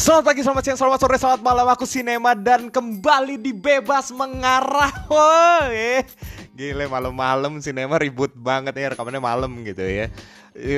Selamat pagi, selamat siang, selamat sore, selamat malam. Aku Sinema dan kembali di Bebas Mengarah. Woi Gile malam-malam Sinema ribut banget ya Rekamannya malam gitu ya.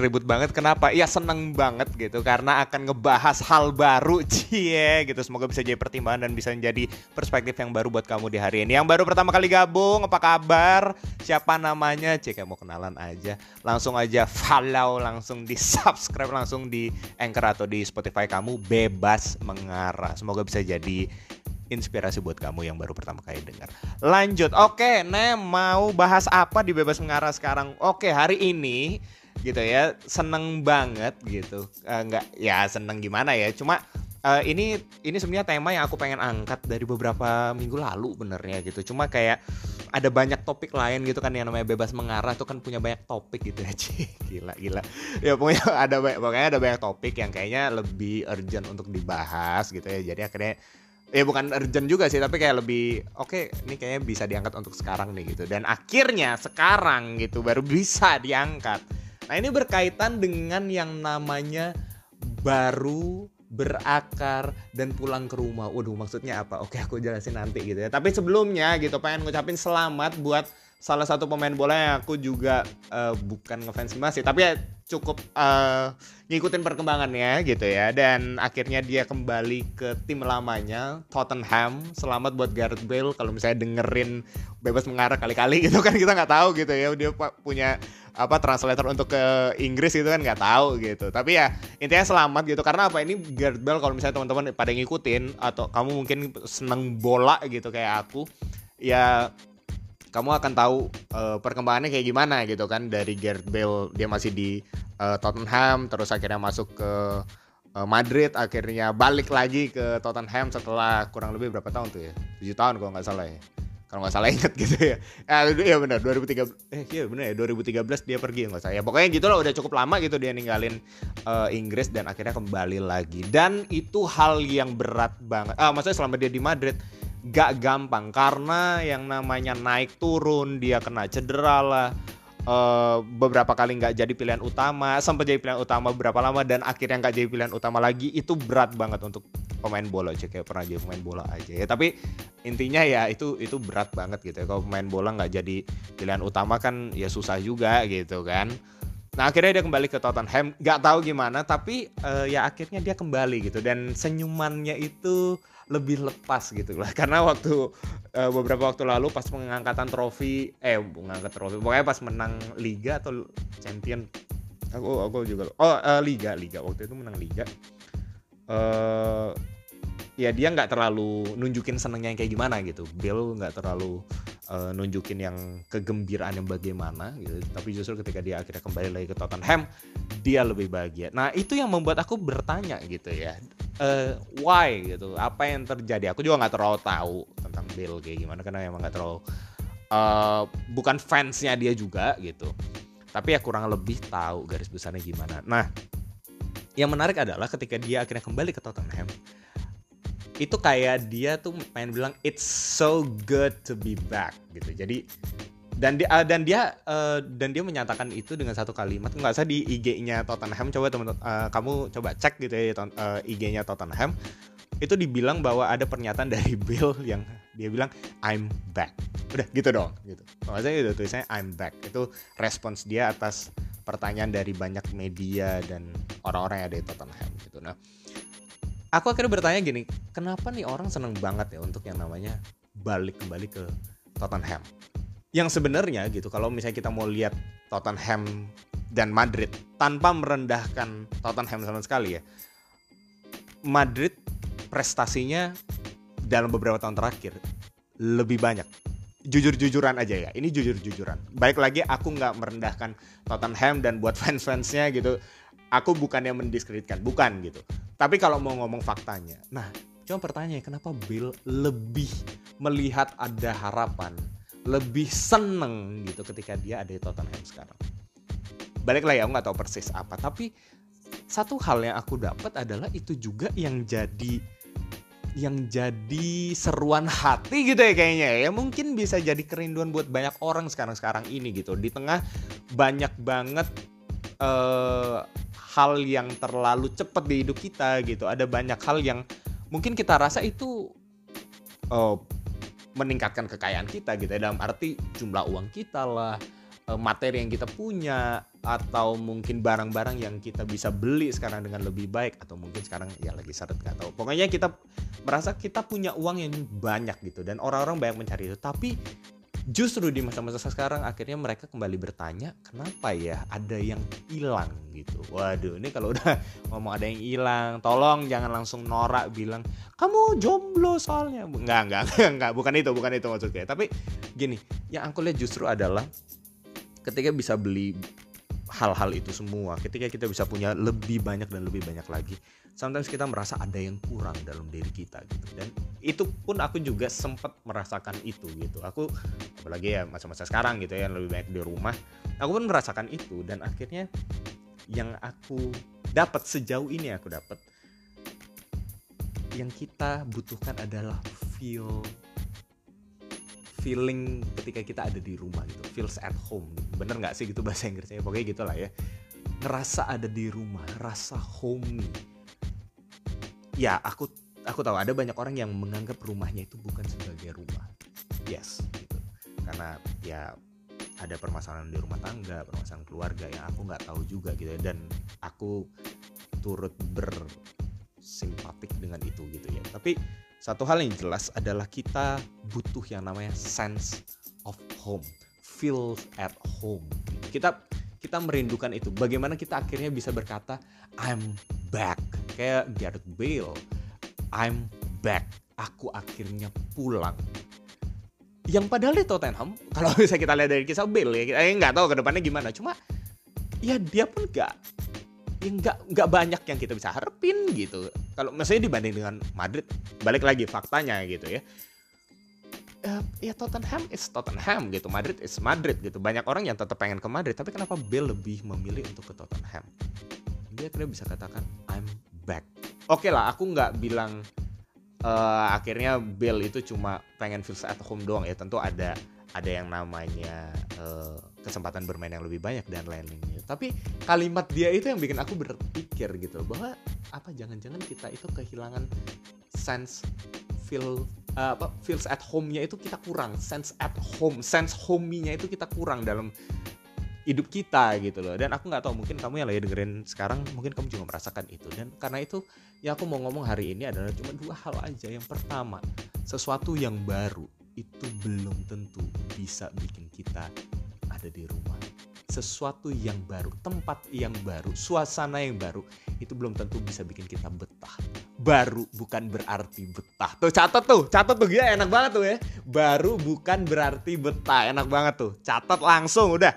Ribut banget. Kenapa? Ya seneng banget gitu karena akan ngebahas hal baru. Cie gitu. Semoga bisa jadi pertimbangan dan bisa menjadi perspektif yang baru buat kamu di hari ini. Yang baru pertama kali gabung apa kabar? Siapa namanya? Kayak mau kenalan aja. Langsung aja follow langsung di subscribe langsung di anchor atau di spotify kamu. Bebas mengarah. Semoga bisa jadi inspirasi buat kamu yang baru pertama kali dengar. Lanjut, oke, Nem mau bahas apa di bebas mengarah sekarang? Oke, hari ini gitu ya seneng banget gitu uh, nggak ya seneng gimana ya cuma uh, ini ini sebenarnya tema yang aku pengen angkat dari beberapa minggu lalu benernya gitu cuma kayak ada banyak topik lain gitu kan yang namanya bebas mengarah tuh kan punya banyak topik gitu ya gila gila ya pokoknya ada banyak pokoknya ada banyak topik yang kayaknya lebih urgent untuk dibahas gitu ya jadi akhirnya ya bukan urgent juga sih tapi kayak lebih oke okay, ini kayaknya bisa diangkat untuk sekarang nih gitu. Dan akhirnya sekarang gitu baru bisa diangkat. Nah ini berkaitan dengan yang namanya baru berakar dan pulang ke rumah. Waduh maksudnya apa? Oke aku jelasin nanti gitu ya. Tapi sebelumnya gitu pengen ngucapin selamat buat salah satu pemain bola yang aku juga uh, bukan ngefans masih tapi ya cukup uh, ngikutin perkembangannya gitu ya dan akhirnya dia kembali ke tim lamanya Tottenham selamat buat Gareth Bale kalau misalnya dengerin bebas mengarah kali-kali gitu kan kita nggak tahu gitu ya dia punya apa translator untuk ke Inggris itu kan nggak tahu gitu. Tapi ya intinya selamat gitu. Karena apa? Ini Gareth Bale kalau misalnya teman-teman pada ngikutin atau kamu mungkin seneng bola gitu kayak aku ya kamu akan tahu uh, perkembangannya kayak gimana gitu kan. Dari Gareth Bale dia masih di uh, Tottenham terus akhirnya masuk ke uh, Madrid akhirnya balik lagi ke Tottenham setelah kurang lebih berapa tahun tuh ya? Tujuh tahun kalau nggak salah ya kalau nggak salah inget gitu ya. Eh, ya benar 2013 eh iya benar ya 2013 dia pergi nggak salah. Ya pokoknya gitu loh udah cukup lama gitu dia ninggalin uh, Inggris dan akhirnya kembali lagi. Dan itu hal yang berat banget. Ah maksudnya selama dia di Madrid gak gampang. Karena yang namanya naik turun dia kena cedera lah uh, beberapa kali nggak jadi pilihan utama sempat jadi pilihan utama beberapa lama dan akhirnya nggak jadi pilihan utama lagi itu berat banget untuk pemain bola aja kayak pernah jadi pemain bola aja ya. Tapi intinya ya itu itu berat banget gitu ya. Kalau pemain bola nggak jadi pilihan utama kan ya susah juga gitu kan. Nah akhirnya dia kembali ke Tottenham, nggak tahu gimana, tapi uh, ya akhirnya dia kembali gitu. Dan senyumannya itu lebih lepas gitu lah karena waktu uh, beberapa waktu lalu pas pengangkatan trofi eh mengangkat trofi pokoknya pas menang liga atau champion. Aku aku juga oh uh, liga liga. Waktu itu menang liga. Uh, ya dia nggak terlalu nunjukin senengnya yang kayak gimana gitu. Bill nggak terlalu uh, nunjukin yang kegembiraan yang bagaimana gitu. Tapi justru ketika dia akhirnya kembali lagi ke Tottenham dia lebih bahagia. Nah itu yang membuat aku bertanya gitu ya uh, why gitu apa yang terjadi? Aku juga nggak terlalu tahu tentang Bill kayak gimana karena emang nggak terlalu uh, bukan fansnya dia juga gitu. Tapi ya kurang lebih tahu garis besarnya gimana. Nah yang menarik adalah ketika dia akhirnya kembali ke Tottenham itu kayak dia tuh pengen bilang it's so good to be back gitu. Jadi dan dia uh, dan dia uh, dan dia menyatakan itu dengan satu kalimat. Nggak usah di IG-nya Tottenham. Coba teman uh, kamu coba cek gitu ya IG-nya Tottenham. Itu dibilang bahwa ada pernyataan dari Bill yang dia bilang I'm back. Udah gitu dong gitu. Maksudnya itu tulisannya I'm back. Itu respons dia atas pertanyaan dari banyak media dan orang-orang yang ada di Tottenham gitu. Nah aku akhirnya bertanya gini kenapa nih orang seneng banget ya untuk yang namanya balik kembali ke Tottenham yang sebenarnya gitu kalau misalnya kita mau lihat Tottenham dan Madrid tanpa merendahkan Tottenham sama sekali ya Madrid prestasinya dalam beberapa tahun terakhir lebih banyak. Jujur-jujuran aja ya ini jujur-jujuran. Baik lagi aku nggak merendahkan Tottenham dan buat fans-fansnya gitu aku bukan yang mendiskreditkan bukan gitu. Tapi kalau mau ngomong faktanya nah cuma pertanyaannya kenapa Bill lebih melihat ada harapan lebih seneng gitu ketika dia ada di Tottenham sekarang. Balik lagi aku nggak tahu persis apa, tapi satu hal yang aku dapat adalah itu juga yang jadi yang jadi seruan hati gitu ya kayaknya ya. Mungkin bisa jadi kerinduan buat banyak orang sekarang sekarang ini gitu. Di tengah banyak banget uh, hal yang terlalu cepat di hidup kita gitu. Ada banyak hal yang mungkin kita rasa itu oh, meningkatkan kekayaan kita gitu ya. Dalam arti jumlah uang kita lah eh, materi yang kita punya atau mungkin barang-barang yang kita bisa beli sekarang dengan lebih baik atau mungkin sekarang ya lagi seret nggak tahu. Pokoknya kita merasa kita punya uang yang banyak gitu dan orang-orang banyak mencari itu. Tapi justru di masa-masa sekarang akhirnya mereka kembali bertanya kenapa ya ada yang hilang? gitu. Waduh ini kalau udah ngomong ada yang hilang tolong jangan langsung norak bilang kamu jomblo soalnya. Nggak nggak nggak bukan itu bukan itu maksudnya. Tapi gini yang aku lihat justru adalah ketika bisa beli hal-hal itu semua ketika kita bisa punya lebih banyak dan lebih banyak lagi sometimes kita merasa ada yang kurang dalam diri kita gitu. Dan itu pun aku juga sempat merasakan itu gitu. Aku apalagi ya masa-masa sekarang gitu ya yang lebih banyak di rumah aku pun merasakan itu. Dan akhirnya yang aku dapat sejauh ini aku dapat yang kita butuhkan adalah feel feeling ketika kita ada di rumah gitu. Feels at home. Bener nggak sih gitu bahasa Inggrisnya? Pokoknya gitulah ya. Ngerasa ada di rumah rasa homey ya aku aku tahu. Ada banyak orang yang menganggap rumahnya itu bukan sebagai rumah. Yes gitu. Karena ya ada permasalahan di rumah tangga permasalahan keluarga yang aku nggak tahu juga gitu ya. Dan aku turut bersimpatik dengan itu gitu ya. Tapi satu hal yang jelas adalah kita butuh yang namanya sense of home. Feel at home. Kita kita merindukan itu. Bagaimana kita akhirnya bisa berkata I'm back. Kayak Gareth Bale I'm back. Aku akhirnya pulang. Yang padahal di Tottenham kalau bisa kita lihat dari kisah Bale ya eh, nggak tahu ke depannya gimana. Cuma ya dia pun nggak ya nggak nggak banyak yang kita bisa harapin gitu. Kalau misalnya dibanding dengan Madrid balik lagi faktanya gitu ya uh, ya Tottenham is Tottenham gitu Madrid is Madrid gitu banyak orang yang tetap pengen ke Madrid tapi kenapa Bale lebih memilih untuk ke Tottenham dia akhirnya bisa katakan I'm back. Oke okay lah, aku nggak bilang uh, akhirnya Bill itu cuma pengen feel at home doang ya. Tentu ada ada yang namanya uh, kesempatan bermain yang lebih banyak dan lain-lainnya. Tapi kalimat dia itu yang bikin aku berpikir gitu bahwa apa jangan-jangan kita itu kehilangan sense feel uh, apa feels at home-nya itu kita kurang, sense at home, sense home-nya itu kita kurang dalam hidup kita gitu loh. Dan aku nggak tahu mungkin kamu yang lagi dengerin sekarang mungkin kamu juga merasakan itu. Dan karena itu yang aku mau ngomong hari ini adalah cuma dua hal aja. Yang pertama sesuatu yang baru itu belum tentu bisa bikin kita ada di rumah. Sesuatu yang baru tempat yang baru suasana yang baru itu belum tentu bisa bikin kita betah baru bukan berarti betah tuh catat tuh catat tuh ya enak banget tuh ya baru bukan berarti betah enak banget tuh catat langsung udah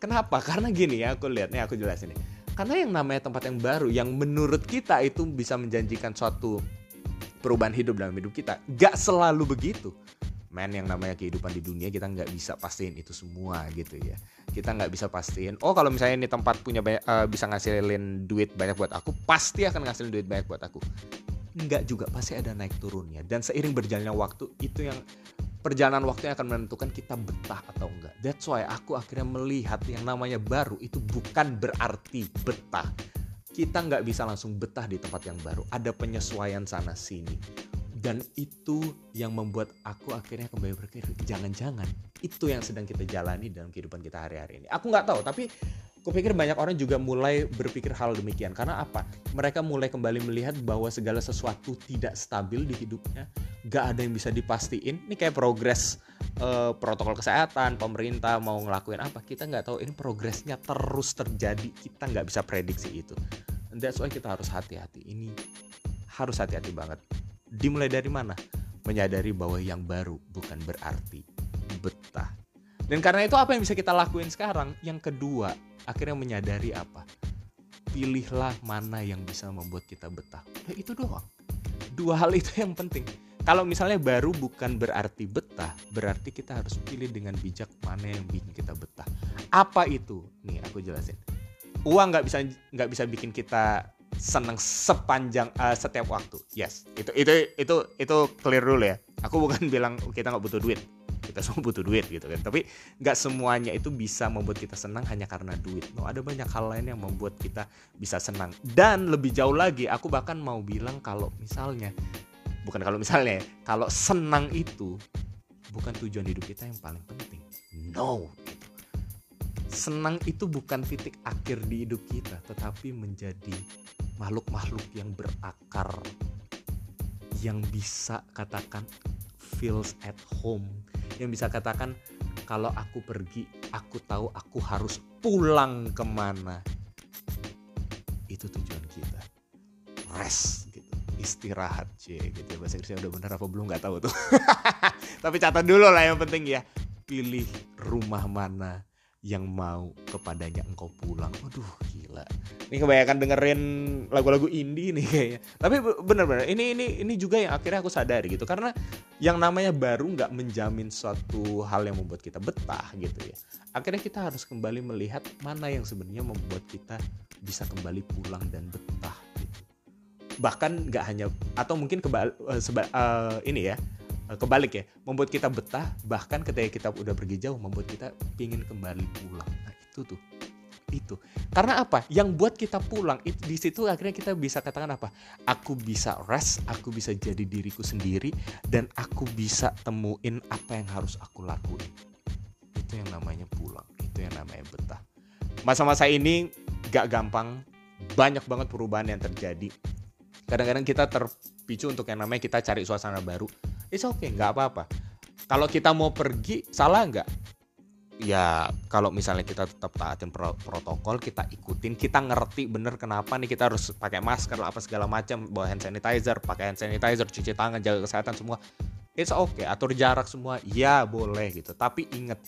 Kenapa? Karena gini ya, aku lihat nih, aku jelasin nih. Karena yang namanya tempat yang baru, yang menurut kita itu bisa menjanjikan suatu perubahan hidup dalam hidup kita, gak selalu begitu. Men yang namanya kehidupan di dunia kita nggak bisa pastiin itu semua gitu ya. Kita nggak bisa pastiin. Oh kalau misalnya ini tempat punya banyak, uh, bisa ngasilin duit banyak buat aku, pasti akan ngasilin duit banyak buat aku. Enggak juga, pasti ada naik turunnya. Dan seiring berjalannya waktu itu yang perjalanan waktu yang akan menentukan kita betah atau enggak. That's why aku akhirnya melihat yang namanya baru itu bukan berarti betah. Kita nggak bisa langsung betah di tempat yang baru. Ada penyesuaian sana sini. Dan itu yang membuat aku akhirnya kembali berpikir, jangan-jangan itu yang sedang kita jalani dalam kehidupan kita hari-hari ini. Aku nggak tahu, tapi Kupikir banyak orang juga mulai berpikir hal demikian karena apa? Mereka mulai kembali melihat bahwa segala sesuatu tidak stabil di hidupnya, gak ada yang bisa dipastiin. Ini kayak progres uh, protokol kesehatan, pemerintah mau ngelakuin apa, kita nggak tahu. Ini progresnya terus terjadi, kita nggak bisa prediksi itu. And that's kita harus hati-hati. Ini harus hati-hati banget. Dimulai dari mana? Menyadari bahwa yang baru bukan berarti betah. Dan karena itu apa yang bisa kita lakuin sekarang? Yang kedua, akhirnya menyadari apa? Pilihlah mana yang bisa membuat kita betah. Ya itu doang. Dua hal itu yang penting. Kalau misalnya baru bukan berarti betah berarti kita harus pilih dengan bijak mana yang bikin kita betah. Apa itu? Nih aku jelasin. Uang nggak bisa nggak bisa bikin kita senang sepanjang uh, setiap waktu. Yes. Itu itu itu itu clear dulu ya. Aku bukan bilang kita nggak butuh duit. Kita semua butuh duit gitu kan. Tapi nggak semuanya itu bisa membuat kita senang hanya karena duit. No ada banyak hal lain yang membuat kita bisa senang. Dan lebih jauh lagi aku bahkan mau bilang kalau misalnya bukan kalau misalnya kalau senang itu bukan tujuan hidup kita yang paling penting. No senang itu bukan titik akhir di hidup kita tetapi menjadi makhluk-makhluk yang berakar yang bisa katakan feels at home yang bisa katakan kalau aku pergi aku tahu aku harus pulang ke mana. Itu tujuan kita. Rest gitu istirahat c gitu ya. Bahasa Inggrisnya udah benar apa belum nggak tahu tuh. Tapi catat dulu lah yang penting ya. Pilih rumah mana yang mau kepadanya engkau pulang. Waduh, gila. Ini kebanyakan dengerin lagu-lagu indie nih kayaknya. Tapi bener-bener ini ini ini juga yang akhirnya aku sadari gitu karena yang namanya baru nggak menjamin suatu hal yang membuat kita betah gitu ya. Akhirnya kita harus kembali melihat mana yang sebenarnya membuat kita bisa kembali pulang dan betah gitu. Bahkan nggak hanya atau mungkin kebal uh, uh, ini ya kebalik ya membuat kita betah bahkan ketika kita udah pergi jauh membuat kita pingin kembali pulang. Nah itu tuh itu. Karena apa? Yang buat kita pulang itu di situ akhirnya kita bisa katakan apa? Aku bisa rest aku bisa jadi diriku sendiri dan aku bisa temuin apa yang harus aku lakuin. Itu yang namanya pulang itu yang namanya betah. Masa-masa ini gak gampang banyak banget perubahan yang terjadi. Kadang-kadang kita terpicu untuk yang namanya kita cari suasana baru it's okay nggak apa-apa. Kalau kita mau pergi salah nggak? Ya kalau misalnya kita tetap taatin pro protokol kita ikutin. Kita ngerti bener kenapa nih kita harus pakai masker apa segala macam. Bawa hand sanitizer pakai hand sanitizer cuci tangan jaga kesehatan semua. It's okay atur jarak semua. Ya boleh gitu. Tapi inget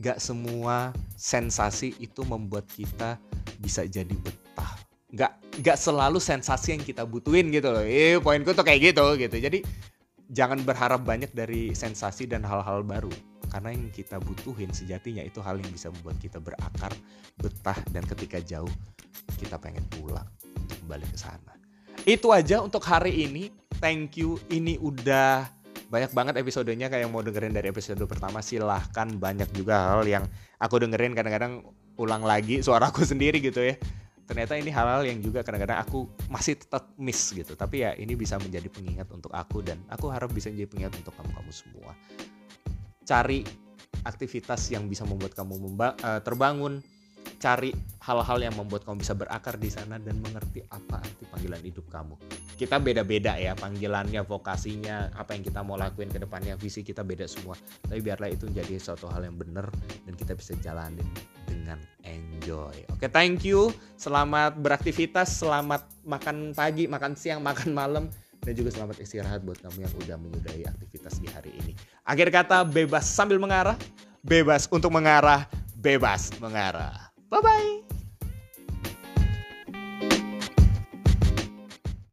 nggak semua sensasi itu membuat kita bisa jadi betah. Nggak nggak selalu sensasi yang kita butuhin gitu loh. Eh poinku tuh kayak gitu gitu. Jadi jangan berharap banyak dari sensasi dan hal-hal baru karena yang kita butuhin sejatinya itu hal yang bisa membuat kita berakar, betah dan ketika jauh kita pengen pulang untuk kembali ke sana. Itu aja untuk hari ini. Thank you. Ini udah banyak banget episodenya kayak yang mau dengerin dari episode pertama silahkan banyak juga hal yang aku dengerin kadang-kadang ulang lagi suaraku sendiri gitu ya ternyata ini hal-hal yang juga kadang-kadang aku masih tetap miss gitu. Tapi ya ini bisa menjadi pengingat untuk aku dan aku harap bisa menjadi pengingat untuk kamu-kamu semua. Cari aktivitas yang bisa membuat kamu uh, terbangun. Cari hal-hal yang membuat kamu bisa berakar di sana dan mengerti apa panggilan hidup kamu. Kita beda-beda ya panggilannya, vokasinya, apa yang kita mau lakuin ke depannya, visi kita beda semua. Tapi biarlah itu menjadi suatu hal yang benar dan kita bisa jalanin dengan enjoy. Oke, thank you. Selamat beraktivitas, selamat makan pagi, makan siang, makan malam dan juga selamat istirahat buat kamu yang udah menyudahi aktivitas di hari ini. Akhir kata bebas sambil mengarah, bebas untuk mengarah, bebas mengarah. Bye bye.